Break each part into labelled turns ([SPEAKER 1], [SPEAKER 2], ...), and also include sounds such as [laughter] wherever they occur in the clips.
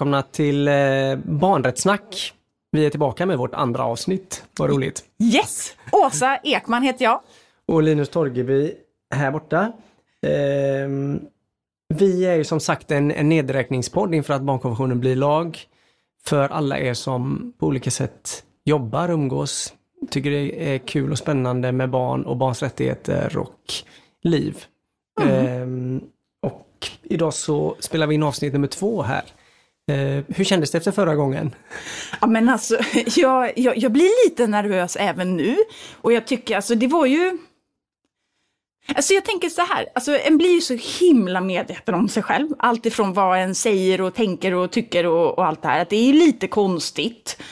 [SPEAKER 1] Välkomna till eh, Barnrättssnack. Vi är tillbaka med vårt andra avsnitt. Vad roligt.
[SPEAKER 2] Yes! Åsa Ekman heter jag.
[SPEAKER 1] Och Linus Torgeby här borta. Ehm, vi är ju som sagt en, en nedräkningspodd inför att barnkonventionen blir lag. För alla er som på olika sätt jobbar, umgås, tycker det är kul och spännande med barn och barns rättigheter och liv. Ehm, och idag så spelar vi in avsnitt nummer två här. Eh, hur kändes det efter förra gången?
[SPEAKER 2] Ja, men alltså, [laughs] jag, jag, jag blir lite nervös även nu. Och jag tycker alltså det var ju... Alltså jag tänker så här, alltså en blir ju så himla medveten om sig själv. Allt ifrån vad en säger och tänker och tycker och, och allt det här. Att det är ju lite konstigt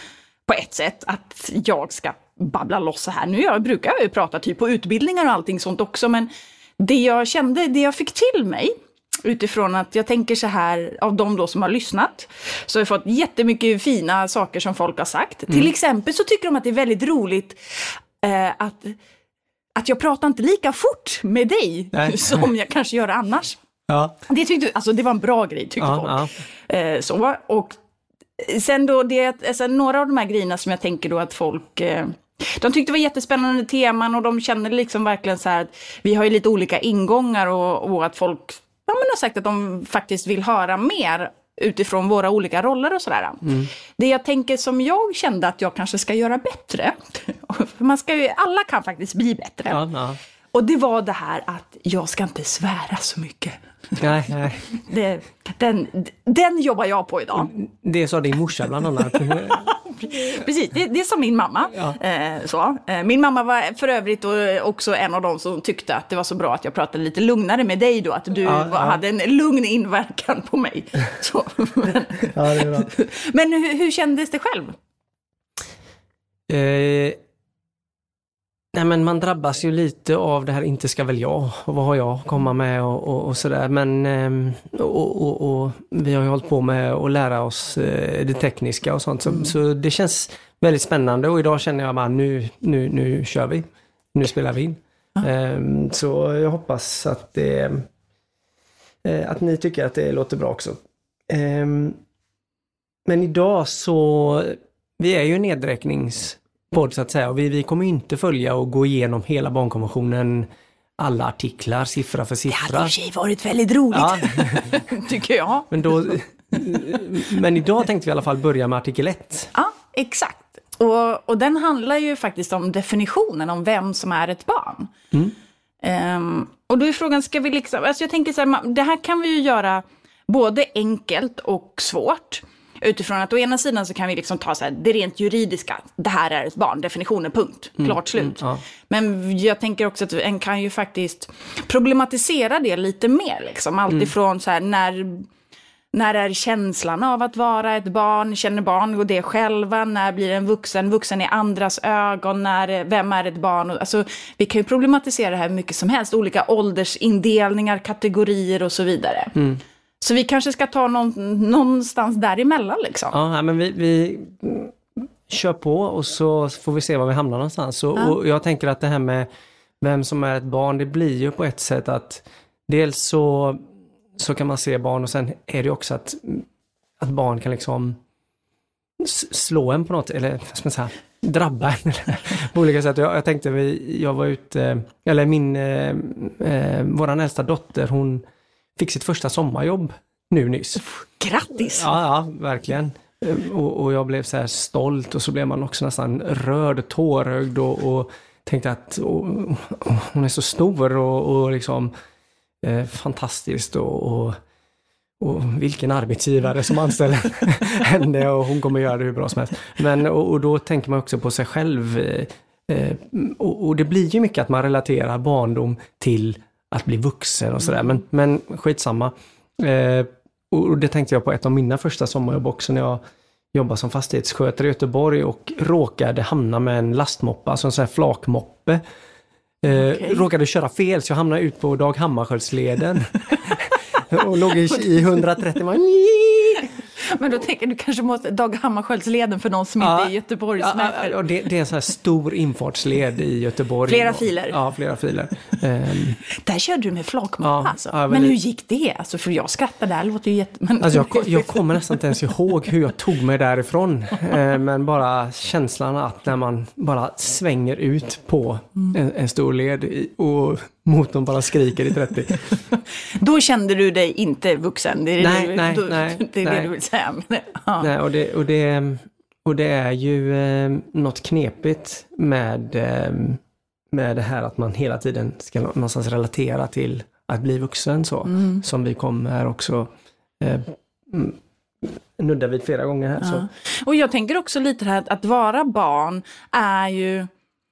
[SPEAKER 2] på ett sätt att jag ska babbla loss så här. Nu jag brukar jag ju prata typ på utbildningar och allting sånt också, men det jag kände, det jag fick till mig utifrån att jag tänker så här, av de då som har lyssnat, så har jag fått jättemycket fina saker som folk har sagt. Till exempel så tycker de att det är väldigt roligt eh, att, att jag pratar inte lika fort med dig
[SPEAKER 1] Nej. [laughs]
[SPEAKER 2] som jag kanske gör annars.
[SPEAKER 1] Ja.
[SPEAKER 2] Det, tyckte, alltså, det var en bra grej tyckte
[SPEAKER 1] Ja,
[SPEAKER 2] folk. Eh, så, och sen då, det, alltså, några av de här grejerna som jag tänker då att folk eh, de tyckte det var jättespännande teman och de kände liksom verkligen så här att vi har ju lite olika ingångar och, och att folk ja, men har sagt att de faktiskt vill höra mer utifrån våra olika roller och sådär. Det jag tänker som jag kände att jag kanske ska göra bättre, [laughs] man ska ju, alla kan faktiskt bli bättre.
[SPEAKER 1] Ja, ja.
[SPEAKER 2] Och det var det här att jag ska inte svära så mycket.
[SPEAKER 1] Nej, nej. [laughs]
[SPEAKER 2] Det, den, den jobbar jag på idag.
[SPEAKER 1] Det sa din morsa bland annat. [laughs]
[SPEAKER 2] Precis, det, det är som min mamma. Eh, så. Eh, min mamma var för övrigt också en av de som tyckte att det var så bra att jag pratade lite lugnare med dig då, att du
[SPEAKER 1] Ja,
[SPEAKER 2] var,
[SPEAKER 1] ja.
[SPEAKER 2] hade en lugn inverkan på mig. [laughs] Så. Men,
[SPEAKER 1] Ja, [laughs]
[SPEAKER 2] men hur, hur kändes det själv?
[SPEAKER 1] Eh, nej men man drabbas ju lite av det här inte ska väl jag och vad har jag att komma med och, och, och sådär. Men ehm, och, vi har ju hållit på med att lära oss eh, det tekniska och sånt. Så, så det känns väldigt spännande och idag känner jag bara nu, nu, nu kör vi. Nu spelar vi in. Ehm, så jag hoppas att det eh, att ni tycker att det låter bra också. Ehm, men idag så, vi är ju en nedräkningspodd så att säga och vi, vi kommer inte följa och gå igenom hela barnkonventionen, alla artiklar, siffra för
[SPEAKER 2] Det hade i
[SPEAKER 1] siffra.
[SPEAKER 2] och för sig varit väldigt roligt,
[SPEAKER 1] Ja, [laughs]
[SPEAKER 2] tycker jag.
[SPEAKER 1] men, då, men idag tänkte vi i alla fall börja med artikel 1.
[SPEAKER 2] Ja, exakt. Och, och den handlar ju faktiskt om definitionen om vem som är ett barn. Ehm, och då är frågan, ska vi liksom, alltså jag tänker så här, det här kan vi ju göra både enkelt och svårt. Utifrån att å ena sidan så kan vi liksom ta så här, det rent juridiska, det här är ett barn, definitionen, punkt, klart slut.
[SPEAKER 1] ja.
[SPEAKER 2] Men jag tänker också att en kan ju faktiskt problematisera det lite mer. Liksom. Allt ifrån så här, när, när är känslan av att vara ett barn? Känner barn det själva? När blir en vuxen vuxen i andras ögon? När, vem är ett barn? Alltså, vi kan ju problematisera det här mycket som helst. Olika åldersindelningar, kategorier och så vidare. Så vi kanske ska ta någon, någonstans däremellan liksom.
[SPEAKER 1] Ja, men vi, vi kör på och så får vi se var vi hamnar någonstans. Och, och jag tänker att det här med vem som är ett barn, det blir ju på ett sätt att dels så, så kan man se barn och sen är det också att, att barn kan liksom slå en på något, eller vad ska man säga, drabba en [laughs] på olika sätt. Jag, jag tänkte, vi, jag var ute, eller min, eh, eh, våran äldsta dotter, hon fick sitt första sommarjobb nu nyss.
[SPEAKER 2] Grattis!
[SPEAKER 1] Ja, ja verkligen. Eh, Och, och jag blev så här stolt och så blev man också nästan rörd, tårögd och, och tänkte att och, hon är så stor och, och liksom eh, fantastiskt och, vilken arbetsgivare som anställer [laughs] henne och hon kommer göra det hur bra som helst. Men och, då tänker man också på sig själv. eh, och det blir ju mycket att man relaterar barndom till att bli vuxen och sådär. Men, men skitsamma. Eh, och det tänkte jag på ett av mina första sommarjobb också när jag jobbade som fastighetsskötare i Göteborg och råkade hamna med en lastmoppe, alltså en sån här flakmoppe. Eh,
[SPEAKER 2] Okej.
[SPEAKER 1] Råkade köra fel så jag hamnade ut på Dag Hammarskjöldsleden. [laughs] [laughs] och låg i, i 130 man, [laughs]
[SPEAKER 2] Men då tänker du kanske måste, Dag Hammarskjöldsleden för någon som inte är Göteborgs
[SPEAKER 1] ja, ja, det, det är en sån här stor infartsled i Göteborg.
[SPEAKER 2] Flera filer.
[SPEAKER 1] Ja, flera filer. um,
[SPEAKER 2] där körde du med flakmappa
[SPEAKER 1] Ja,
[SPEAKER 2] alltså.
[SPEAKER 1] ja,
[SPEAKER 2] Men
[SPEAKER 1] väldigt-
[SPEAKER 2] hur gick det? Alltså, för jag skrattade där, det låter ju jätte... Men...
[SPEAKER 1] Alltså jag, jag [laughs] kommer nästan inte ens ihåg hur jag tog mig därifrån. Eh, men bara känslan att när man bara svänger ut på en, en stor led och motorn bara skriker i 30. [laughs]
[SPEAKER 2] Då kände du dig inte vuxen? Det är,
[SPEAKER 1] Nej,
[SPEAKER 2] det,
[SPEAKER 1] nej,
[SPEAKER 2] då,
[SPEAKER 1] nej, [laughs]
[SPEAKER 2] det, är det
[SPEAKER 1] nej.
[SPEAKER 2] du vill säga? [laughs] Ja.
[SPEAKER 1] Nej, och, det, och, det, och det är ju eh, något knepigt med, eh, med det här att man hela tiden ska nå- någonstans relatera till att bli vuxen så.
[SPEAKER 2] Mm.
[SPEAKER 1] Som vi kommer också eh, mm, nudda vid flera gånger här.
[SPEAKER 2] Ja. Och jag tänker också lite det här att, att vara barn är ju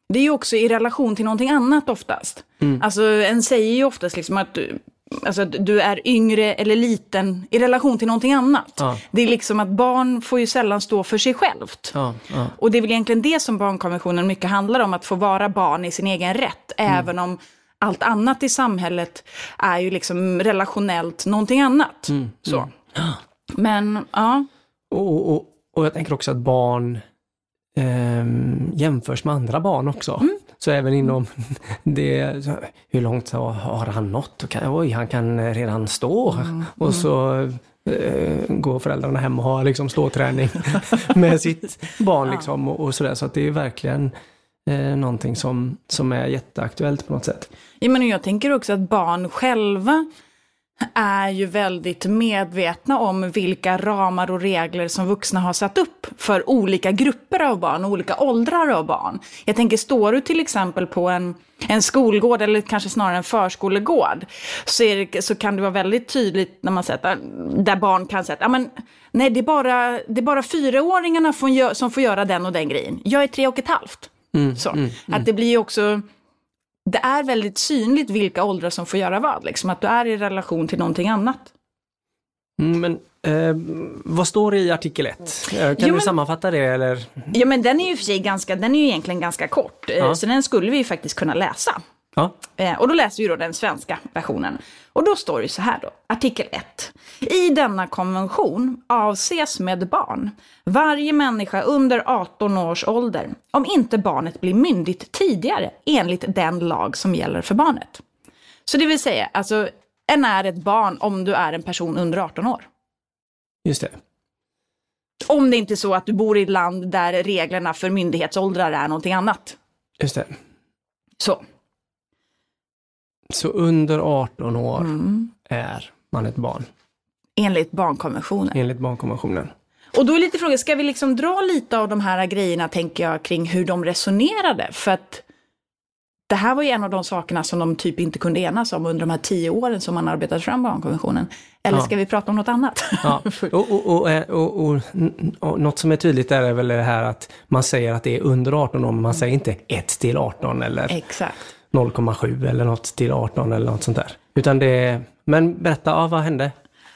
[SPEAKER 2] det är ju också i relation till någonting annat oftast.
[SPEAKER 1] Mm.
[SPEAKER 2] Alltså en säger ju oftast liksom att du, alltså att du är yngre eller liten i relation till någonting annat.
[SPEAKER 1] Ja.
[SPEAKER 2] Det är liksom att barn får ju sällan stå för sig självt.
[SPEAKER 1] Ja, ja.
[SPEAKER 2] Och det är väl egentligen det som barnkonventionen mycket handlar om, att få vara barn i sin egen rätt, även om allt annat i samhället är ju liksom relationellt någonting annat. Så. Men ja,
[SPEAKER 1] och, och, och jag tänker också att barn ehm, jämförs med andra barn också. Så även inom [laughs] det, hur långt har, han nått? Oj, han kan redan stå. Och så eh, går föräldrarna hem och har liksom ståträning [laughs] med sitt barn. Liksom, och, och sådär. Så att det är verkligen eh, någonting som, som är jätteaktuellt på något sätt.
[SPEAKER 2] Ja, men jag tänker också att barn själva är ju väldigt medvetna om vilka ramar och regler som vuxna har satt upp för olika grupper av barn och olika åldrar av barn. Jag tänker, står du till exempel på en, en skolgård eller kanske snarare en förskolegård så, det, så kan det vara väldigt tydligt när man sätter, där barn kan säga, men nej det är bara, det är bara fyraåringarna som får göra den och den grejen. Jag är tre och ett halvt. Så. Att det blir också det är väldigt synligt vilka åldrar som får göra vad. Liksom, att du är i relation till någonting annat.
[SPEAKER 1] Mm, Men eh, vad står det i artikel 1? Kan
[SPEAKER 2] Jo,
[SPEAKER 1] du
[SPEAKER 2] men-
[SPEAKER 1] sammanfatta det eller?
[SPEAKER 2] Ja, men den är ju för sig ganska, den är ju egentligen ganska kort. eh,
[SPEAKER 1] Ja.
[SPEAKER 2] Så den skulle vi ju faktiskt kunna läsa.
[SPEAKER 1] Ja.
[SPEAKER 2] Eh, Och då läser vi då den svenska versionen. Och då står det så här då, artikel 1. I denna konvention avses med barn varje människa under 18 års ålder om inte barnet blir myndigt tidigare enligt den lag som gäller för barnet. Så det vill säga, alltså, en är ett barn om du är en person under 18 år.
[SPEAKER 1] Just det.
[SPEAKER 2] Om det inte är så att du bor i ett land där reglerna för myndighetsåldrar är någonting annat.
[SPEAKER 1] Just det.
[SPEAKER 2] Så.
[SPEAKER 1] Så under 18 år
[SPEAKER 2] Mm.
[SPEAKER 1] är man ett barn
[SPEAKER 2] Enligt barnkonventionen.
[SPEAKER 1] enligt barnkonventionen.
[SPEAKER 2] Och då är lite frågan, ska vi liksom dra lite av de här grejerna, tänker jag, kring hur de resonerade? För att det här var ju en av de sakerna som de typ inte kunde enas om under de här tio åren som man arbetade fram barnkonventionen. Eller
[SPEAKER 1] Ja.
[SPEAKER 2] ska vi prata om något annat?
[SPEAKER 1] Ja. [laughs] Och, och, och, och, och, och, och något som är tydligt där är väl det här att man säger att det är under 18 år, men man säger inte 1 till 18 eller
[SPEAKER 2] Exakt.
[SPEAKER 1] 0,7 eller något till 18 eller något sånt där. Utan det men berätta, ja, vad hände?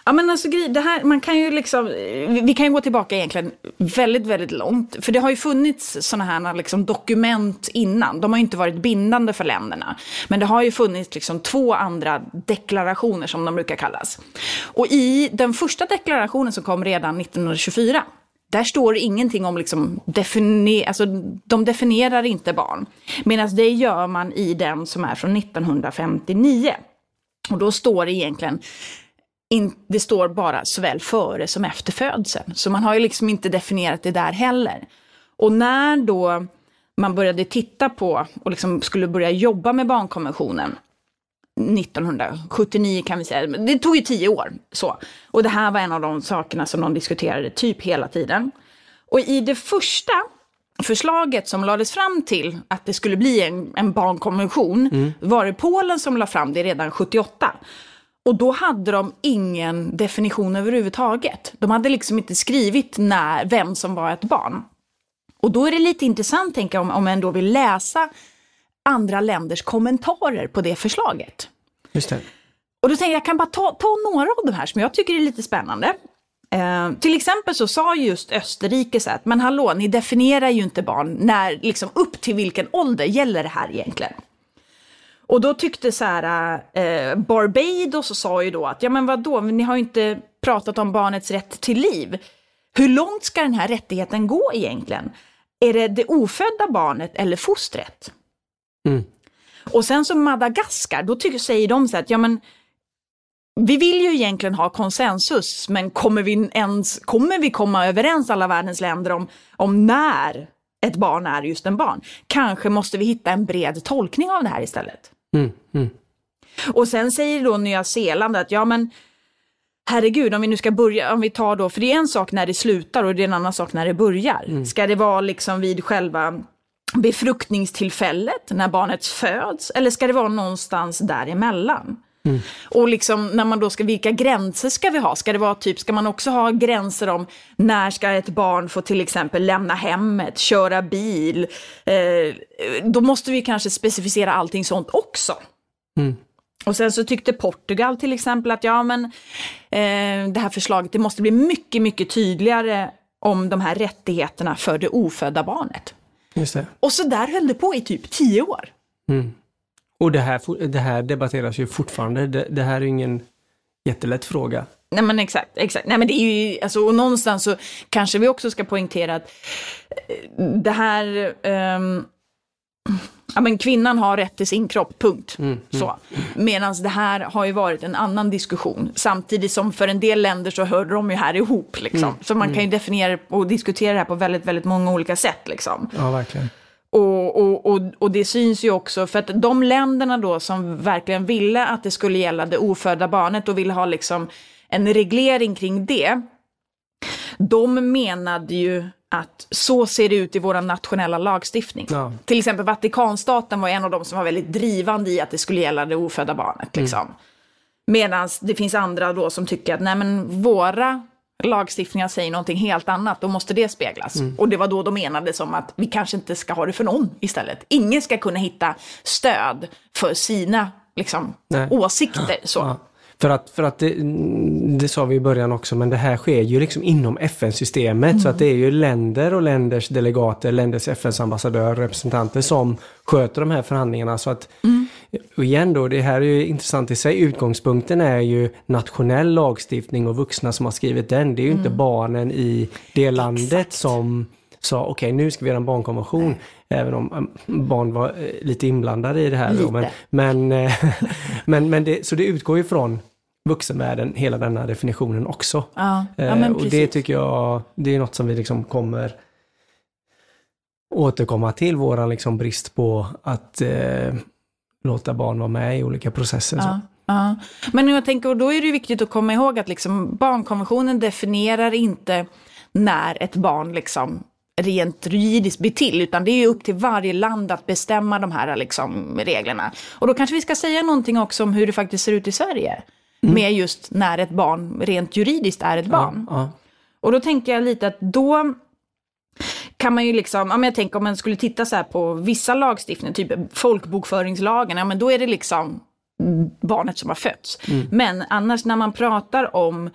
[SPEAKER 2] Ja men alltså det här, man kan ju liksom, vi vi kan ju gå tillbaka egentligen väldigt, väldigt långt. För det har ju funnits sådana här liksom dokument innan. De har ju inte varit bindande för länderna. Men det har ju funnits liksom två andra deklarationer som de brukar kallas. Och i den första deklarationen som kom redan 1924 där står ingenting om liksom definier, alltså, de definierar inte barn. Medan det gör man i den som är från 1959. Och då står det egentligen in, det står bara såväl före som efter födseln. Så man har ju liksom inte definierat det där heller. Och när då man började titta på och liksom skulle börja jobba med barnkonventionen 1979 kan vi säga, det tog ju tio år. Så. Och det här var en av de sakerna som de diskuterade typ hela tiden. Och i det första förslaget som lades fram till att det skulle bli en, en barnkonvention var det Polen som lade fram det redan 78. Och då hade de ingen definition överhuvudtaget. De hade liksom inte skrivit när, vem som var ett barn. Och då är det lite intressant, tänker jag, om, om man då vill läsa andra länders kommentarer på det förslaget.
[SPEAKER 1] Just det.
[SPEAKER 2] Och då tänker jag, jag kan bara ta, ta några av de här som jag tycker är lite spännande. Eh, till exempel så sa just Österrike så att, men hallå, ni definierar ju inte barn när, liksom upp till vilken ålder gäller det här egentligen? Och då tyckte så här, eh, Barbados sa ju då att, ja men vadå, ni har ju inte pratat om barnets rätt till liv. Hur långt ska den här rättigheten gå egentligen? Är det det ofödda barnet eller fostret?
[SPEAKER 1] Mm.
[SPEAKER 2] Och sen så Madagaskar, då tycker, säger de så att ja men vi vill ju egentligen ha konsensus, men kommer vi ens kommer vi komma överens alla världens länder om, om när ett barn är just en barn? Kanske måste vi hitta en bred tolkning av det här istället.
[SPEAKER 1] Mm. Mm.
[SPEAKER 2] Och sen säger då Nya Zeeland att ja men herregud, om vi nu ska börja, om vi tar då, för det är en sak när det slutar och det är en annan sak när det börjar.
[SPEAKER 1] Mm.
[SPEAKER 2] Ska det vara liksom vid själva befruktningstillfället, när barnet föds, eller ska det vara någonstans däremellan?
[SPEAKER 1] Mm.
[SPEAKER 2] Och liksom när man då ska, vilka gränser ska vi ha? Ska det vara typ, ska man också ha gränser om när ska ett barn få till exempel lämna hemmet, köra bil? Eh, då måste vi kanske specificera allting sånt också.
[SPEAKER 1] Mm.
[SPEAKER 2] Och sen så tyckte Portugal till exempel att ja men eh, det här förslaget, det måste bli mycket, mycket tydligare om de här rättigheterna för det ofödda barnet.
[SPEAKER 1] Just det.
[SPEAKER 2] Och så där höll det på i typ tio år.
[SPEAKER 1] Mm. Och det här, det här debatteras ju fortfarande. Det, det här är ingen jättelätt fråga.
[SPEAKER 2] Nej men exakt, exakt. Nej men det är ju, alltså och någonstans så kanske vi också ska poängtera att eh, det här, ehm, ja men kvinnan har rätt till sin kropp, punkt. Så. Medan det här har ju varit en annan diskussion. Samtidigt som för en del länder så hör de ju här ihop liksom. Så man kan ju definiera och diskutera det här på väldigt, väldigt många olika sätt liksom.
[SPEAKER 1] Ja, verkligen.
[SPEAKER 2] Och, och, och, och det syns ju också, för att de länderna då som verkligen ville att det skulle gälla det ofödda barnet och ville ha liksom en reglering kring det, de menade ju att så ser det ut i vår nationella lagstiftning.
[SPEAKER 1] Ja.
[SPEAKER 2] Till exempel Vatikanstaten var en av de som var väldigt drivande i att det skulle gälla det ofödda barnet. Liksom. Medan det finns andra då som tycker att nej men våra lagstiftningar säger någonting helt annat, då måste det speglas. Och det var då de menade som att vi kanske inte ska ha det för någon istället. Ingen ska kunna hitta stöd för sina liksom, åsikter. Så.
[SPEAKER 1] Ja. För att, för att det, det sa vi i början också, men det här sker ju liksom inom FN-systemet. Så att det är ju länder och länders delegater, länders FNs ambassadörer, representanter som sköter de här förhandlingarna. Så att, och igen då, det här är ju intressant i sig. Utgångspunkten är ju nationell lagstiftning och vuxna som har skrivit den. Det är ju inte barnen i det landet som sa okej nu ska vi göra en barnkonvention. Även om um, barn var eh, lite inblandade i det här. Då, men, eh, [laughs] men, men det, så det utgår ju från vuxenvärlden, hela denna definitionen också.
[SPEAKER 2] Ja, ja,
[SPEAKER 1] Eh, och det tycker jag, det är något som vi liksom kommer återkomma till, våran liksom brist på att eh, låta barn vara med i olika processer.
[SPEAKER 2] Ja, ja. Men jag tänker, då är det viktigt att komma ihåg att liksom, barnkonventionen definierar inte när ett barn liksom rent juridiskt blir till, utan det är upp till varje land att bestämma de här liksom, reglerna. Och då kanske vi ska säga någonting också om hur det faktiskt ser ut i Sverige. Med just när ett barn rent juridiskt är ett barn.
[SPEAKER 1] Ja,
[SPEAKER 2] Och då tänker jag lite att då kan man ju liksom, ja, men jag tänker om man skulle titta så på vissa lagstiftningar, typ folkbokföringslagen, ja men då är det liksom barnet som har fötts. Men annars när man pratar om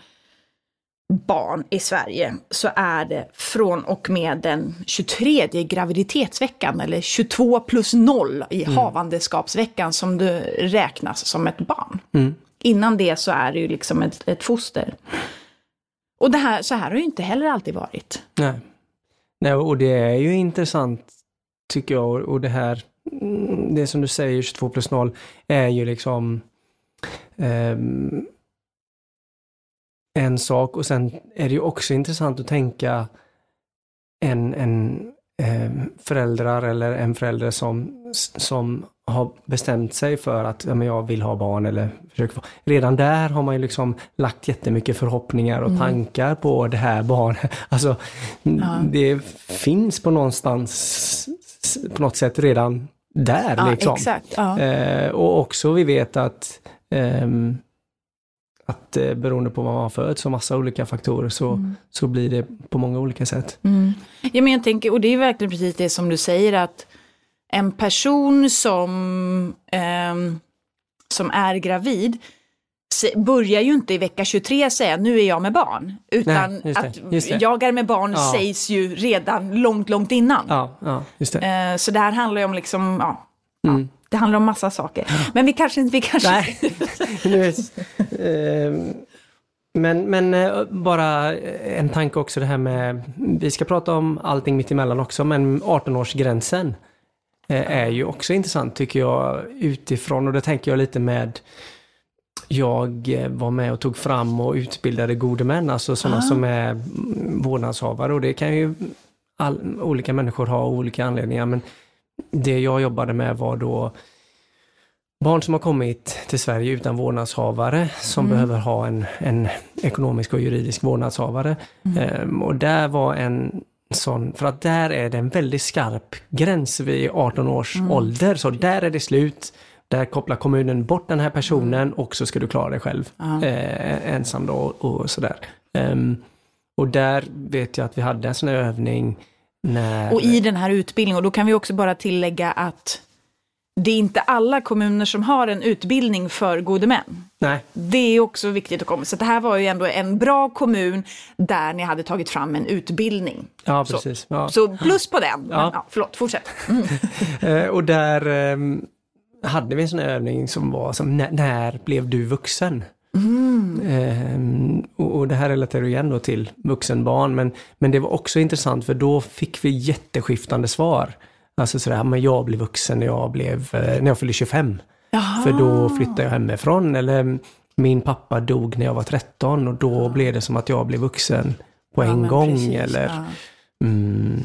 [SPEAKER 2] barn i Sverige så är det från och med den 23 graviditetsveckan eller 22 plus 0 i havandeskapsveckan som det räknas som ett barn.
[SPEAKER 1] Mm.
[SPEAKER 2] Innan det så är det ju liksom ett, ett foster. Och det här, så här har det ju inte heller alltid varit.
[SPEAKER 1] Nej. Nej, och det är ju intressant tycker jag och- det här, mm, det som du säger 22 plus 0 är ju liksom um, en sak och sen är det ju också intressant att tänka en, en ehm, föräldrar eller en förälder som, som har bestämt sig för att ja, men jag vill ha barn eller försöker få. Redan där har man ju liksom lagt jättemycket förhoppningar och tankar på det här barnet. [laughs] Alltså, det finns på någonstans på något sätt redan där.
[SPEAKER 2] Ja,
[SPEAKER 1] liksom.
[SPEAKER 2] Ja.
[SPEAKER 1] Eh, och också vi vet att, ehm, att eh, beroende på vad man föds och massa olika faktorer så, så blir det på många olika sätt.
[SPEAKER 2] Mm. Ja, men jag tänker, och det är verkligen precis det som du säger att en person som, ehm, som är gravid börjar ju inte i vecka 23 säga nu är jag med barn. Utan
[SPEAKER 1] Nej, det,
[SPEAKER 2] att jag är med barn
[SPEAKER 1] Ja.
[SPEAKER 2] sägs ju redan långt, långt innan.
[SPEAKER 1] Ja, ja det.
[SPEAKER 2] Eh, så det här handlar ju om liksom, ja,
[SPEAKER 1] Mm.
[SPEAKER 2] det handlar om massa saker. Men vi kanske inte, vi kanske...
[SPEAKER 1] Nej, [laughs] nu ehm, Men, men eh, bara en tanke också det här med, vi ska prata om allting mitt emellan också, men 18-årsgränsen eh, är ju också intressant tycker jag utifrån och det tänker jag lite med jag eh, var med och tog fram och utbildade gode män, alltså sådana
[SPEAKER 2] Ah.
[SPEAKER 1] som är vårdnadshavare och det kan ju all, olika människor ha olika anledningar men det jag jobbade med var då barn som har kommit till Sverige utan vårdnadshavare som
[SPEAKER 2] Mm.
[SPEAKER 1] behöver ha en, en ekonomisk och juridisk vårdnadshavare.
[SPEAKER 2] Mm.
[SPEAKER 1] Ehm, och där var en sån, för att där är det en väldigt skarp gräns vid 18 års
[SPEAKER 2] Mm.
[SPEAKER 1] ålder, så där är det slut. Där kopplar kommunen bort den här personen och så ska du klara dig själv eh, ensam då och sådär. Ehm, och där vet jag att vi hade en sån här övning när...
[SPEAKER 2] Och i den här utbildningen, och då kan vi också bara tillägga att det är inte alla kommuner som har en utbildning för gode män.
[SPEAKER 1] Nej,
[SPEAKER 2] Det är också viktigt att komma. Så det här var ju ändå en bra kommun där ni hade tagit fram en utbildning.
[SPEAKER 1] ja
[SPEAKER 2] Så.
[SPEAKER 1] precis. Ja.
[SPEAKER 2] Så plus på den. Men,
[SPEAKER 1] Ja.
[SPEAKER 2] ja, förlåt, fortsätt. [laughs]
[SPEAKER 1] Eh, och där ehm, hade vi en sån övning som var som när, när blev du vuxen? Ehm, och, och det här relaterar igen då till vuxenbarn men, men det var också intressant för då fick vi jätteskiftande svar. Alltså sådär, men jag blev vuxen när jag, blev, eh, när jag fyllde 25.
[SPEAKER 2] Jaha.
[SPEAKER 1] För då flyttade jag hemifrån eller min pappa dog när jag var 13 och då blev det som att jag blev vuxen på
[SPEAKER 2] Ja,
[SPEAKER 1] en gång.
[SPEAKER 2] precis,
[SPEAKER 1] eller
[SPEAKER 2] ja.
[SPEAKER 1] mm,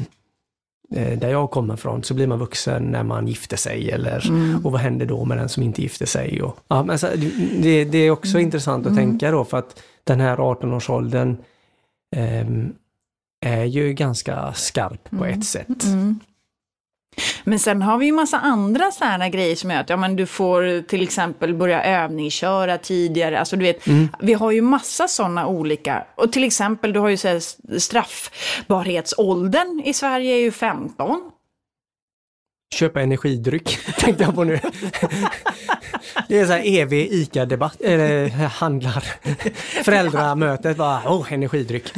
[SPEAKER 1] eh, där jag kommer ifrån så blir man vuxen när man gifter sig eller
[SPEAKER 2] Mm.
[SPEAKER 1] och vad händer då med den som inte gifter sig? Och, ja, men så, det, det är också
[SPEAKER 2] Mm.
[SPEAKER 1] intressant att tänka då för att den här 18-årsåldern ehm, är ju ganska skarp på ett sätt.
[SPEAKER 2] Men sen har vi ju massa andra sådana grejer som gör att ja, men du får till exempel börja övningsköra tidigare. Alltså du vet,
[SPEAKER 1] Mm.
[SPEAKER 2] vi har ju massa sådana olika. Och till exempel, du har ju så straffbarhetsåldern i Sverige är ju 15.
[SPEAKER 1] Köpa energidryck, [laughs] tänkte jag på nu. [laughs] Det är så här evig ICA-debatt, eller handlar. [laughs] Föräldramötet bara, åh, energidryck.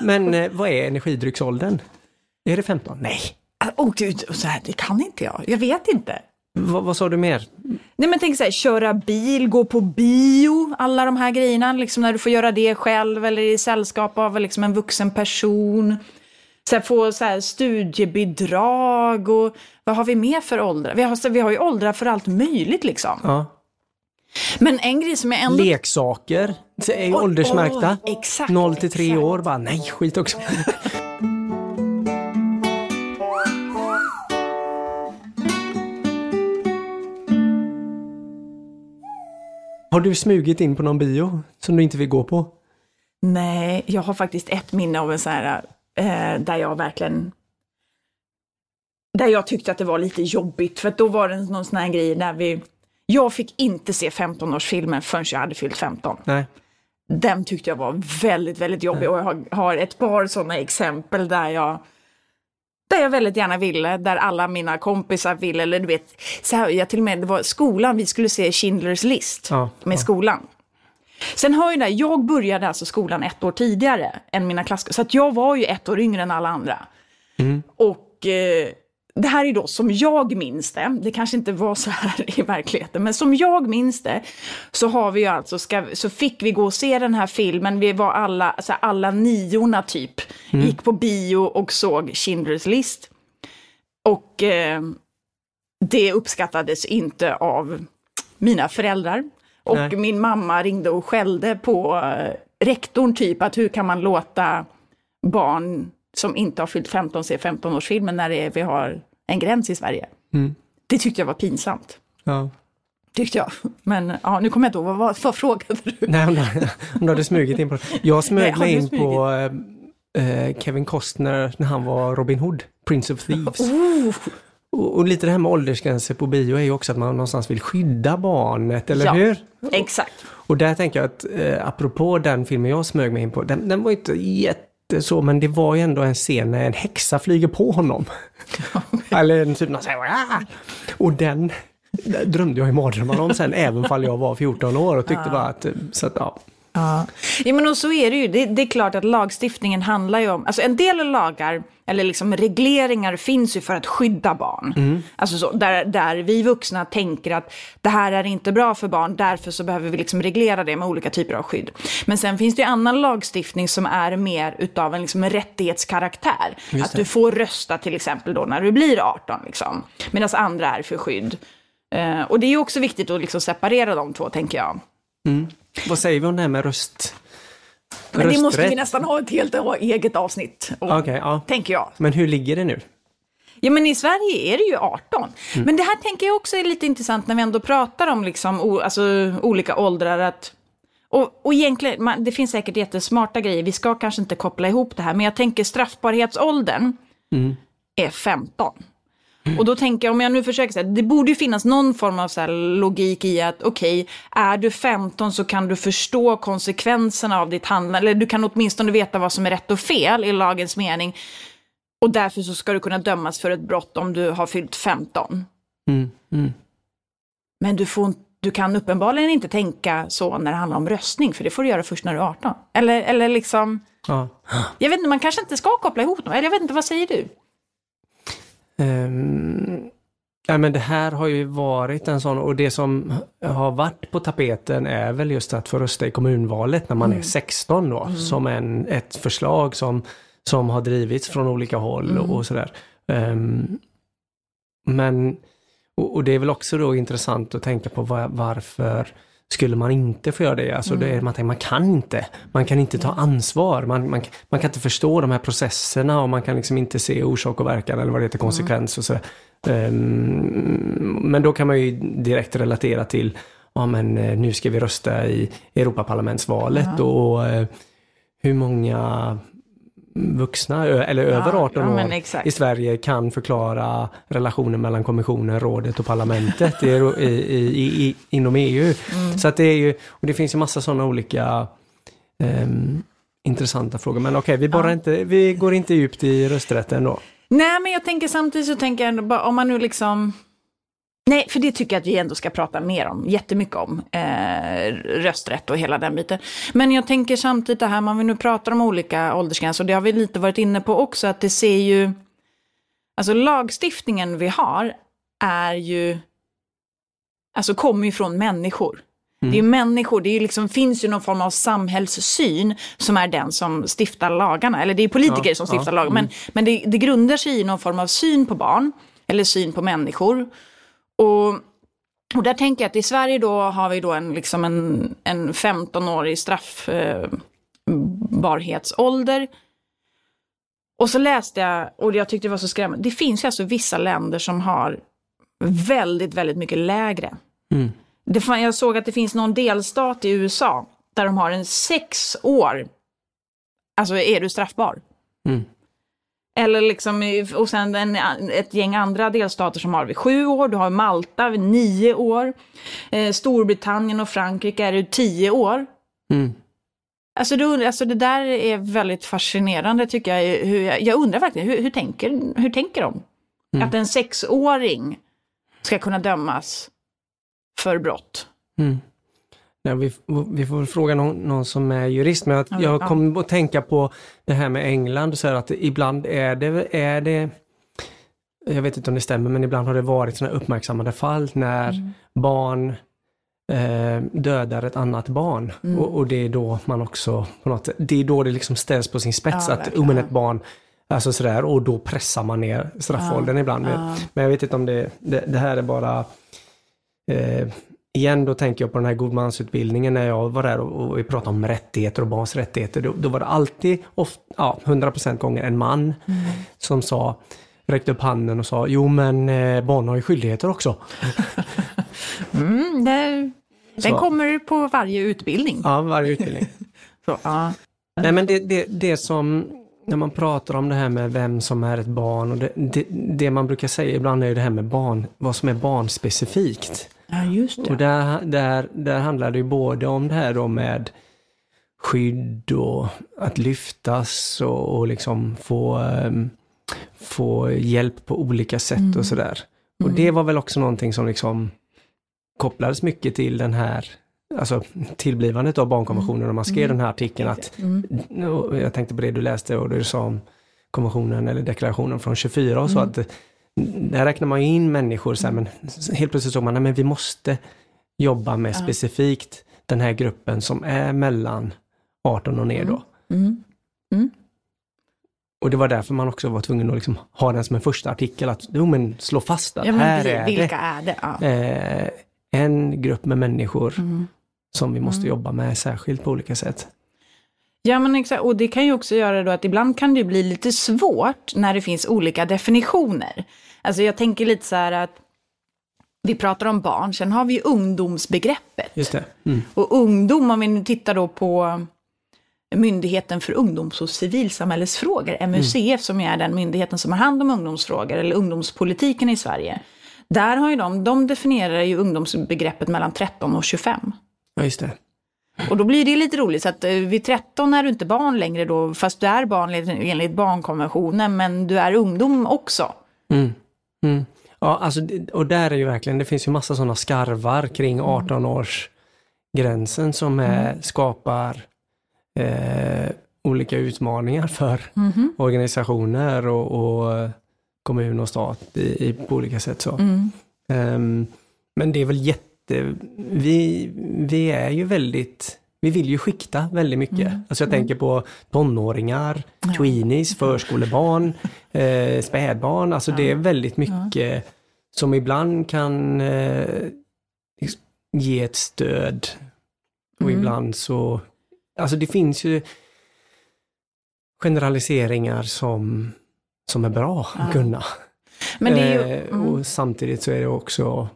[SPEAKER 1] Men eh, vad är energidrycksåldern? Är det 15? Nej.
[SPEAKER 2] Oh, gud, så här, det kan inte jag. Jag vet inte.
[SPEAKER 1] vad, vad sa du mer?
[SPEAKER 2] Nej men tänk så här, köra bil, gå på bio, alla de här grejerna, liksom när du får göra det själv eller i sällskap av liksom en vuxen person. Så här, få så här, studiebidrag och vad har vi mer för åldrar? Vi har, så, vi har ju åldrar för allt möjligt liksom.
[SPEAKER 1] Ja.
[SPEAKER 2] Men en grej som är ändå...
[SPEAKER 1] Leksaker är åldersmärkta.
[SPEAKER 2] oj, exakt,
[SPEAKER 1] 0 till 3
[SPEAKER 2] exakt.
[SPEAKER 1] år, bara nej, skit också. Har du smugit in på någon bio som du inte vill gå på?
[SPEAKER 2] Nej, jag har faktiskt ett minne av en sån här, eh, där jag verkligen där jag tyckte att det var lite jobbigt, för att då var det någon sån här grej där vi... Jag fick inte se 15-årsfilmen förrän jag hade fyllt 15.
[SPEAKER 1] Nej.
[SPEAKER 2] Den tyckte jag var väldigt, väldigt jobbig och jag har, har ett par sådana exempel där jag där jag väldigt gärna ville, där alla mina kompisar ville, eller du vet, så här, jag till och med, det var skolan, vi skulle se Schindler's list
[SPEAKER 1] Ja,
[SPEAKER 2] med
[SPEAKER 1] ja.
[SPEAKER 2] skolan. Sen har ju det, jag började alltså skolan ett år tidigare än mina klasskompisar, så att jag var ju ett år yngre än alla andra.
[SPEAKER 1] Mm.
[SPEAKER 2] Och eh, det här är då som jag minns det, det kanske inte var så här [laughs] i verkligheten, men som jag minns det så har vi ju alltså, ska, så fick vi gå och se den här filmen, vi var alla, alltså alla niorna typ, gick på bio och såg Schindler's list. Och eh, det uppskattades inte av mina föräldrar. Och
[SPEAKER 1] Nej.
[SPEAKER 2] min mamma ringde och skällde på eh, rektorn typ att hur kan man låta barn som inte har fyllt 15 se 15-årsfilmen när är, vi har en gräns i Sverige.
[SPEAKER 1] Mm.
[SPEAKER 2] Det tyckte jag var pinsamt.
[SPEAKER 1] Ja.
[SPEAKER 2] Tyckte jag. Men ja, nu kommer jag inte ihåg, vad, vad, frågade du?
[SPEAKER 1] Nej, om du, om du hade smugit in på Jag smög mig in på eh, eh, Kevin Costner när han var Robin Hood, Prince of Thieves.
[SPEAKER 2] Oh,
[SPEAKER 1] Och, och lite det här med åldersgränser på bio är ju också att man någonstans vill skydda barnet, eller
[SPEAKER 2] Ja.
[SPEAKER 1] hur?
[SPEAKER 2] exakt.
[SPEAKER 1] Och där tänker jag att eh, apropå den filmen jag smög mig in på, den, den var inte jätte så, men det var ju ändå en scen när en häxa flyger på honom. [laughs] eller en typ någon säger "Ah!" Och den drömde jag i mardrömmar om sen, även fall jag var 14 år och tyckte
[SPEAKER 2] Ja.
[SPEAKER 1] bara att, så att ja.
[SPEAKER 2] Ja, ja men och så är det ju. Det, det, är klart att lagstiftningen handlar ju om, alltså en del lagar, eller liksom regleringar finns ju för att skydda barn. Mm. Alltså så, där, där vi vuxna tänker att det här är inte bra för barn, därför så behöver vi liksom reglera det med olika typer av skydd. Men sen finns det ju annan lagstiftning som är mer utav en liksom rättighetskaraktär. Att du får rösta till exempel då när du blir 18, liksom. medan andra är för skydd. Uh, och det är ju också viktigt att liksom separera de två, tänker jag.
[SPEAKER 1] Mm. Vad säger vi om det här med röst?
[SPEAKER 2] Men det måste vi nästan ha ett helt eget avsnitt om,
[SPEAKER 1] okay, ja.
[SPEAKER 2] tänker jag.
[SPEAKER 1] Men hur ligger det nu?
[SPEAKER 2] Ja, men i Sverige är det ju 18. Mm. Men det här tänker jag också är lite intressant när vi ändå pratar om liksom, o, alltså, olika åldrar. Att, och, och egentligen, man, det finns säkert jättesmarta grejer, vi ska kanske inte koppla ihop det här, men jag tänker straffbarhetsåldern mm. är 15. Och då tänker jag, om jag nu försöker säga, det borde ju finnas någon form av så logik i att okej, okay, är du 15 så kan du förstå konsekvenserna av ditt handlande, eller du kan åtminstone veta vad som är rätt och fel i lagens mening. Och därför så ska du kunna dömas för ett brott om du har fyllt 15. Mm. Mm. Men du, får, du kan uppenbarligen inte tänka så när det handlar om röstning, för det får du göra först när du är 18. Eller, eller liksom, ja. jag vet inte, man kanske inte ska koppla ihop dem, eller jag vet inte, vad säger du?
[SPEAKER 1] Um, ja, men det här har ju varit en sån och det som har varit på tapeten är väl just att få rösta i kommunvalet när man mm. är 16 då, mm. som en, ett förslag som, som har drivits från olika håll mm. och sådär. Um, men, och, och, det är väl också då intressant att tänka på var, varför skulle man inte få göra det. Alltså mm. det är, man tänker, man kan inte. Man kan inte ta ansvar. Man, man, man kan inte förstå de här processerna och man kan liksom inte se orsak och verkan eller vad det heter, konsekvens och så. Um, men då kan man ju direkt relatera till, ja men eh, nu ska vi rösta i Europaparlamentsvalet mm. och uh, hur många vuxna, eller ja, över 18 ja, år i Sverige kan förklara relationen mellan kommissionen, rådet och parlamentet i, i, i, inom EU. Mm. Så att det är ju, och det finns ju massa sådana olika um, intressanta frågor. Men okej, okay, vi, bara inte, vi går inte djupt i rösträtten då.
[SPEAKER 2] Nej, men jag tänker samtidigt så tänker jag ändå om man nu liksom Nej, för det tycker jag att vi ändå ska prata mer om, jättemycket om, eh, rösträtt och hela den biten. Men jag tänker samtidigt det här, man vill nu pratar om olika åldersgränser, och det har vi lite varit inne på också, att det ser ju, alltså lagstiftningen vi har är ju, alltså kommer ju från människor. Mm. Det är ju människor, det är liksom, finns ju någon form av samhällssyn som är den som stiftar lagarna. Eller det är politiker ja, som stiftar ja, lagar, mm. men, men det, det grundar sig i någon form av syn på barn, eller syn på människor. Och, och där tänker jag att i Sverige då har vi då en, liksom en, en 15-årig straffbarhetsålder. Eh, och så läste jag, och jag tyckte det var så skrämmande, det finns ju alltså vissa länder som har väldigt, väldigt mycket lägre. Mm. Det, jag såg att det finns någon delstat i USA där de har en sex år, alltså är du straffbar. Mm. Eller liksom, och sen en, ett gäng andra delstater som har vid sju år, du har Malta vid nio år, eh, Storbritannien och Frankrike är det tio år. Mm. Alltså, det, alltså det där är väldigt fascinerande tycker jag. Hur, jag undrar verkligen, hur, hur, tänker, hur tänker de? Mm. Att en sexåring ska kunna dömas för brott. Mm.
[SPEAKER 1] Ja, vi, vi får fråga någon, någon som är jurist, men jag, jag kom att tänka på det här med England, så att ibland är det, är det jag vet inte om det stämmer, men ibland har det varit sådana uppmärksammade fall när mm. barn eh, dödar ett annat barn. Mm. Och, och, det är då man också, på något, det är då det liksom ställs på sin spets ja, att um, ett barn Alltså sådär, och då pressar man ner straffåldern ja, ibland. Ja. Men jag vet inte om det, det, det här är bara eh, igen då tänker jag på den här godmansutbildningen när jag var där och, och vi pratade om rättigheter och barns rättigheter. Då, då var det alltid, ofta, ja, 100% gånger en man mm. som sa, räckte upp handen och sa, jo men eh, barn har ju skyldigheter också. [laughs]
[SPEAKER 2] mm, det, den kommer på varje utbildning.
[SPEAKER 1] Ja, varje utbildning. [laughs] Så, ja. Nej men det, det, det som när man pratar om det här med vem som är ett barn och det, det, det, man brukar säga ibland är det här med barn, vad som är barnspecifikt.
[SPEAKER 2] Ja, just det.
[SPEAKER 1] Och där, där, där handlar det ju både om det här då med skydd och att lyftas och, och liksom få, um, få hjälp på olika sätt mm. och sådär. Och mm. det var väl också någonting som liksom kopplades mycket till den här alltså tillblivandet av barnkonventionen och man skrev den här artikeln att,
[SPEAKER 2] Mm.
[SPEAKER 1] jag tänkte på det du läste och du sa om konventionen eller deklarationen från 24 och så att där räknar man ju in människor så här, men helt plötsligt såg man, men vi måste jobba med specifikt den här gruppen som är mellan 18 och ner då.
[SPEAKER 2] Mm. Mm.
[SPEAKER 1] Och det var därför man också var tvungen att liksom ha den som en första artikel, att jo, men slå fast att
[SPEAKER 2] Ja,
[SPEAKER 1] här
[SPEAKER 2] vi-
[SPEAKER 1] är
[SPEAKER 2] vilka
[SPEAKER 1] det
[SPEAKER 2] är det? Ja.
[SPEAKER 1] eh, en grupp med människor
[SPEAKER 2] Mm.
[SPEAKER 1] som vi måste jobba med särskilt på olika sätt.
[SPEAKER 2] Ja, men exakt. Och det kan ju också göra då att ibland kan det bli lite svårt när det finns olika definitioner. Alltså jag tänker lite så här att vi pratar om barn, sen har vi ju ungdomsbegreppet.
[SPEAKER 1] Just det. Mm.
[SPEAKER 2] Och ungdom, om vi nu tittar då på Myndigheten för ungdoms och civilsamhällesfrågor, MUCF, som ju är den myndigheten som har hand om ungdomsfrågor, eller ungdomspolitiken i Sverige. Där har ju de, de definierar ju ungdomsbegreppet mellan 13 och 25.
[SPEAKER 1] Ja, just det.
[SPEAKER 2] Och då blir det lite roligt, så att eh, vid 13 är du inte barn längre då, fast du är barn enligt barnkonventionen, men du är ungdom också.
[SPEAKER 1] Mm. Mm. Ja, alltså, och där är ju verkligen, det finns ju massa sådana skarvar kring 18-årsgränsen som är, skapar eh, olika utmaningar för organisationer och, och kommun och stat i, i, på olika sätt. Så.
[SPEAKER 2] Mm.
[SPEAKER 1] Ehm, men det är väl jätte... Vi, vi är ju väldigt... Vi vill ju skikta väldigt mycket. Alltså jag tänker på tonåringar, tweenies, förskolebarn, [laughs] eh, spädbarn. Alltså det är väldigt mycket som ibland kan eh, liksom ge ett stöd. Och ibland så... Alltså det finns ju generaliseringar som, som är bra att kunna.
[SPEAKER 2] Men ju,
[SPEAKER 1] Eh,
[SPEAKER 2] mm.
[SPEAKER 1] Och samtidigt så är det också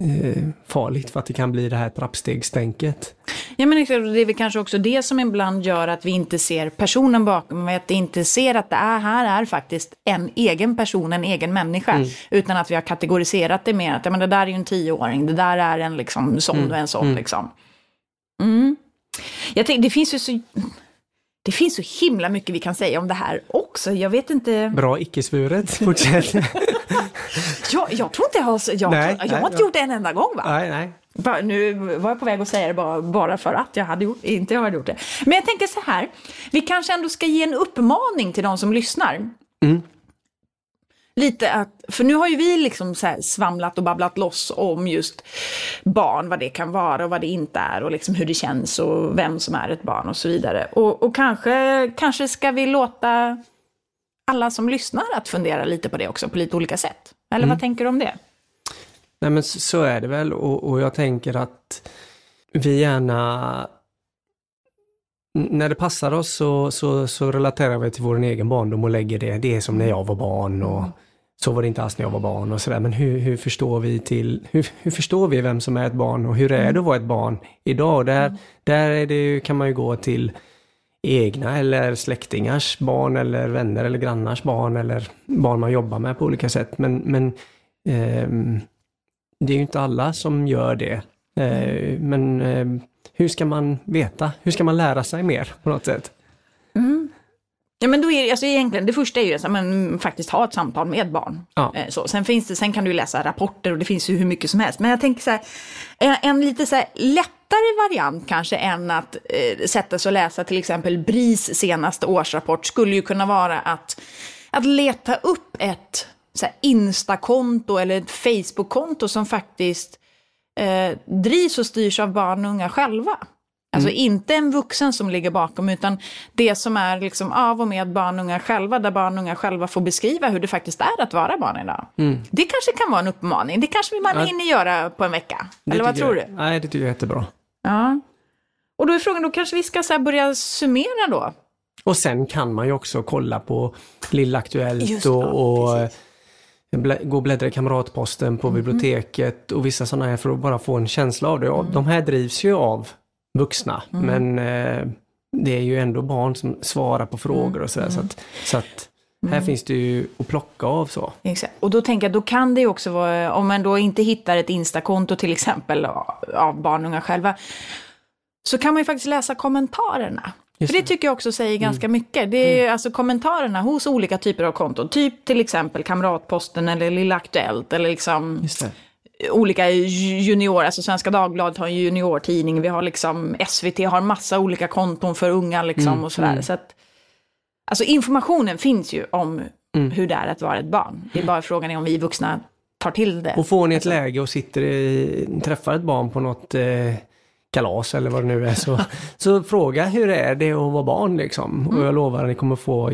[SPEAKER 1] eh, farligt för att det kan bli det här trappstegstänket.
[SPEAKER 2] ja, men exakt, det är väl kanske också det som ibland gör att vi inte ser personen bakom, att vi inte ser att det är, här är faktiskt en egen person, en egen människa, utan att vi har kategoriserat det med att ja, men det där är ju en tioåring, det där är en liksom, sån och en sån. Liksom. Mm. Jag tänkte, det finns ju så... Det finns så himla mycket vi kan säga om det här också. Jag vet inte...
[SPEAKER 1] Bra icke-svuret, fortsätt. [laughs]
[SPEAKER 2] Jag, jag tror inte jag har... Jag,
[SPEAKER 1] Nej,
[SPEAKER 2] jag
[SPEAKER 1] nej,
[SPEAKER 2] har inte gjort det en enda gång va?
[SPEAKER 1] nej, nej.
[SPEAKER 2] Bara, nu var jag på väg att säga det bara, bara för att jag hade gjort, inte jag hade gjort det. Men jag tänker så här, vi kanske ändå ska ge en uppmaning till de som lyssnar.
[SPEAKER 1] Mm.
[SPEAKER 2] Lite att, för nu har ju vi liksom svamlat och babblat loss om just barn, vad det kan vara och vad det inte är och liksom hur det känns och vem som är ett barn och så vidare. Och, och kanske, kanske ska vi låta alla som lyssnar att fundera lite på det också på lite olika sätt. Eller vad tänker du om det?
[SPEAKER 1] Nej men så- är det väl och, och jag tänker att vi gärna när det passar oss så, så, så relaterar vi till vår egen barndom och lägger det, det är som när jag var barn och så var det inte alls när jag var barn och sådär. Men hur, hur förstår vi till, hur, hur förstår vi vem som är ett barn och hur är det att vara ett barn idag? Och där, där är det, ju- kan man ju gå till egna eller släktingars barn eller vänner eller grannars barn eller barn man jobbar med på olika sätt. Men, men ehm, det är ju inte alla som gör det. Eh, men ehm, hur ska man veta? Hur ska man lära sig mer på något sätt?
[SPEAKER 2] Ja, men då är det, alltså egentligen, det första är ju att men, faktiskt ha ett samtal med barn.
[SPEAKER 1] Ja.
[SPEAKER 2] Eh, Så. Sen, finns det, sen kan du läsa rapporter och det finns ju hur mycket som helst. Men jag tänker så här, en, en lite så här lättare variant kanske än att eh, sätta sig och läsa till exempel BRIS senaste årsrapport skulle ju kunna vara att, att leta upp ett så här, Insta-konto eller ett Facebook-konto som faktiskt eh, drivs och styrs av barn och unga själva. Alltså inte en vuxen som ligger bakom, utan det som är liksom av och med barn och unga själva, där barn och unga själva får beskriva hur det faktiskt är att vara barn idag. Det kanske kan vara en uppmaning, det kanske man
[SPEAKER 1] Ja.
[SPEAKER 2] hinner göra på en vecka.
[SPEAKER 1] Det
[SPEAKER 2] Eller vad tror
[SPEAKER 1] jag,
[SPEAKER 2] du?
[SPEAKER 1] Nej, det tycker jag är jättebra.
[SPEAKER 2] Ja. Och då är frågan, då kanske vi ska så börja summera då?
[SPEAKER 1] Och sen kan man ju också kolla på Lilla Aktuellt
[SPEAKER 2] Just
[SPEAKER 1] och, och gå och bläddra i Kamratposten på biblioteket och vissa sådana här för att bara få en känsla av det. Ja, De här drivs ju av vuxna men eh, det är ju ändå barn som svarar på frågor och sådär. Så att, så att här finns det ju att plocka av så.
[SPEAKER 2] Exakt. Och då tänker jag, då kan det ju också vara, om man då inte hittar ett Instakonto till exempel av barn och unga själva, så kan man ju faktiskt läsa kommentarerna.
[SPEAKER 1] Just
[SPEAKER 2] För det tycker jag också säger ganska mycket. Det är alltså kommentarerna hos olika typer av konton. Typ till exempel Kamratposten eller Lilla Aktuellt eller liksom. Olika junior, alltså Svenska Dagbladet har en juniortidning, vi har liksom SVT har massa olika konton för unga liksom
[SPEAKER 1] Mm,
[SPEAKER 2] och sådär.
[SPEAKER 1] mm.
[SPEAKER 2] Så att, alltså informationen finns ju om
[SPEAKER 1] Mm.
[SPEAKER 2] hur det är att vara ett barn. Det är bara frågan är om vi vuxna tar till det.
[SPEAKER 1] Och får ni ett läge och sitter i, träffar ett barn på något eh, kalas eller vad det nu är så, [laughs] så fråga hur är det att vara barn liksom. Och jag lovar att ni kommer få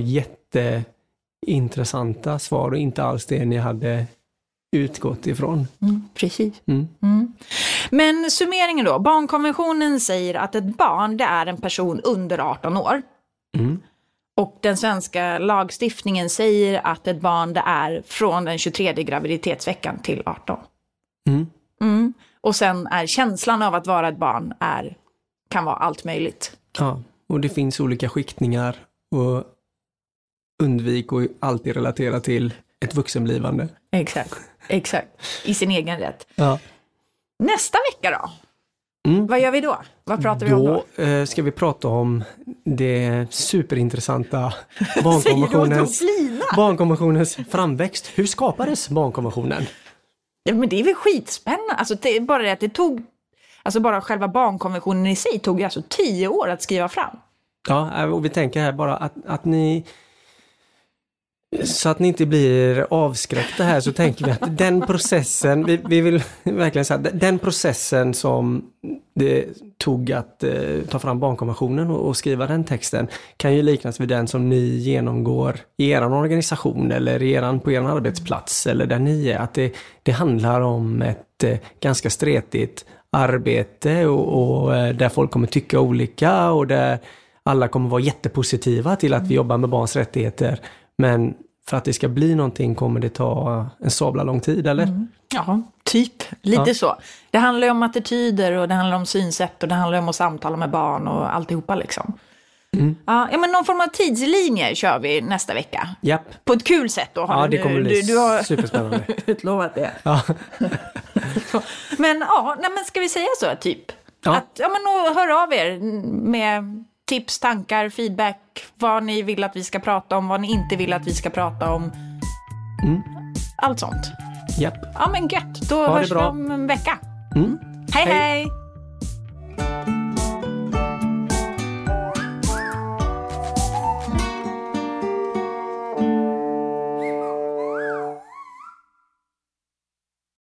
[SPEAKER 1] jätteintressanta svar och inte alls det ni hade utgått ifrån.
[SPEAKER 2] Mm, precis.
[SPEAKER 1] Mm.
[SPEAKER 2] Mm. Men summeringen då, barnkonventionen säger att ett barn det är en person under 18 år.
[SPEAKER 1] Mm.
[SPEAKER 2] Och den svenska lagstiftningen säger att ett barn det är från den 23 graviditetsveckan till 18.
[SPEAKER 1] Mm.
[SPEAKER 2] Mm. Och sen är känslan av att vara ett barn är, kan vara allt möjligt.
[SPEAKER 1] Ja, och det finns olika skiktningar och undvik att alltid relatera till ett vuxenblivande.
[SPEAKER 2] Exakt, exakt. I sin egen rätt.
[SPEAKER 1] Ja.
[SPEAKER 2] Nästa vecka då?
[SPEAKER 1] Mm.
[SPEAKER 2] Vad gör vi då? Vad pratar vi om då?
[SPEAKER 1] Då eh, ska vi prata om det superintressanta [laughs] barnkonventionens, barnkonventionens framväxt. Hur skapades barnkonventionen?
[SPEAKER 2] Ja, men det är väl skitspännande. Alltså, det är bara det att det tog, alltså bara själva barnkonventionen i sig tog alltså tio år att skriva fram.
[SPEAKER 1] Ja, och vi tänker här bara att, att ni så att ni inte blir avskräckta här så tänker vi att den processen, vi, vi vill verkligen säga att den processen som det tog att eh, ta fram barnkonventionen och, och skriva den texten kan ju liknas vid den som ni genomgår i er organisation eller i eran, på er arbetsplats eller där ni är. Att det, det handlar om ett eh, ganska stretigt arbete och, och eh, där folk kommer tycka olika och där alla kommer vara jättepositiva till att vi jobbar med barns rättigheter. Men för att det ska bli någonting kommer det ta en sabla lång tid, eller?
[SPEAKER 2] Ja, typ. Lite
[SPEAKER 1] Ja.
[SPEAKER 2] så. Det handlar ju om attityder och det handlar om synsätt och det handlar om att samtala med barn och alltihopa liksom.
[SPEAKER 1] Mm.
[SPEAKER 2] Ja, men någon form av tidslinje kör vi nästa vecka.
[SPEAKER 1] Japp.
[SPEAKER 2] På ett kul sätt då. Har
[SPEAKER 1] Ja,
[SPEAKER 2] du
[SPEAKER 1] det kommer bli
[SPEAKER 2] du, du har
[SPEAKER 1] superspännande. [laughs]
[SPEAKER 2] utlovat det.
[SPEAKER 1] Ja. [laughs]
[SPEAKER 2] Men ja, nej, men ska vi säga så typ?
[SPEAKER 1] Ja.
[SPEAKER 2] Att, ja, men och hör av er med tips, tankar, feedback, vad ni vill att vi ska prata om, vad ni inte vill att vi ska prata om.
[SPEAKER 1] Mm.
[SPEAKER 2] Allt sånt.
[SPEAKER 1] Japp.
[SPEAKER 2] Ja men gött, då
[SPEAKER 1] det
[SPEAKER 2] hörs vi om en vecka.
[SPEAKER 1] Mm.
[SPEAKER 2] hej!
[SPEAKER 1] Hej.
[SPEAKER 2] hej.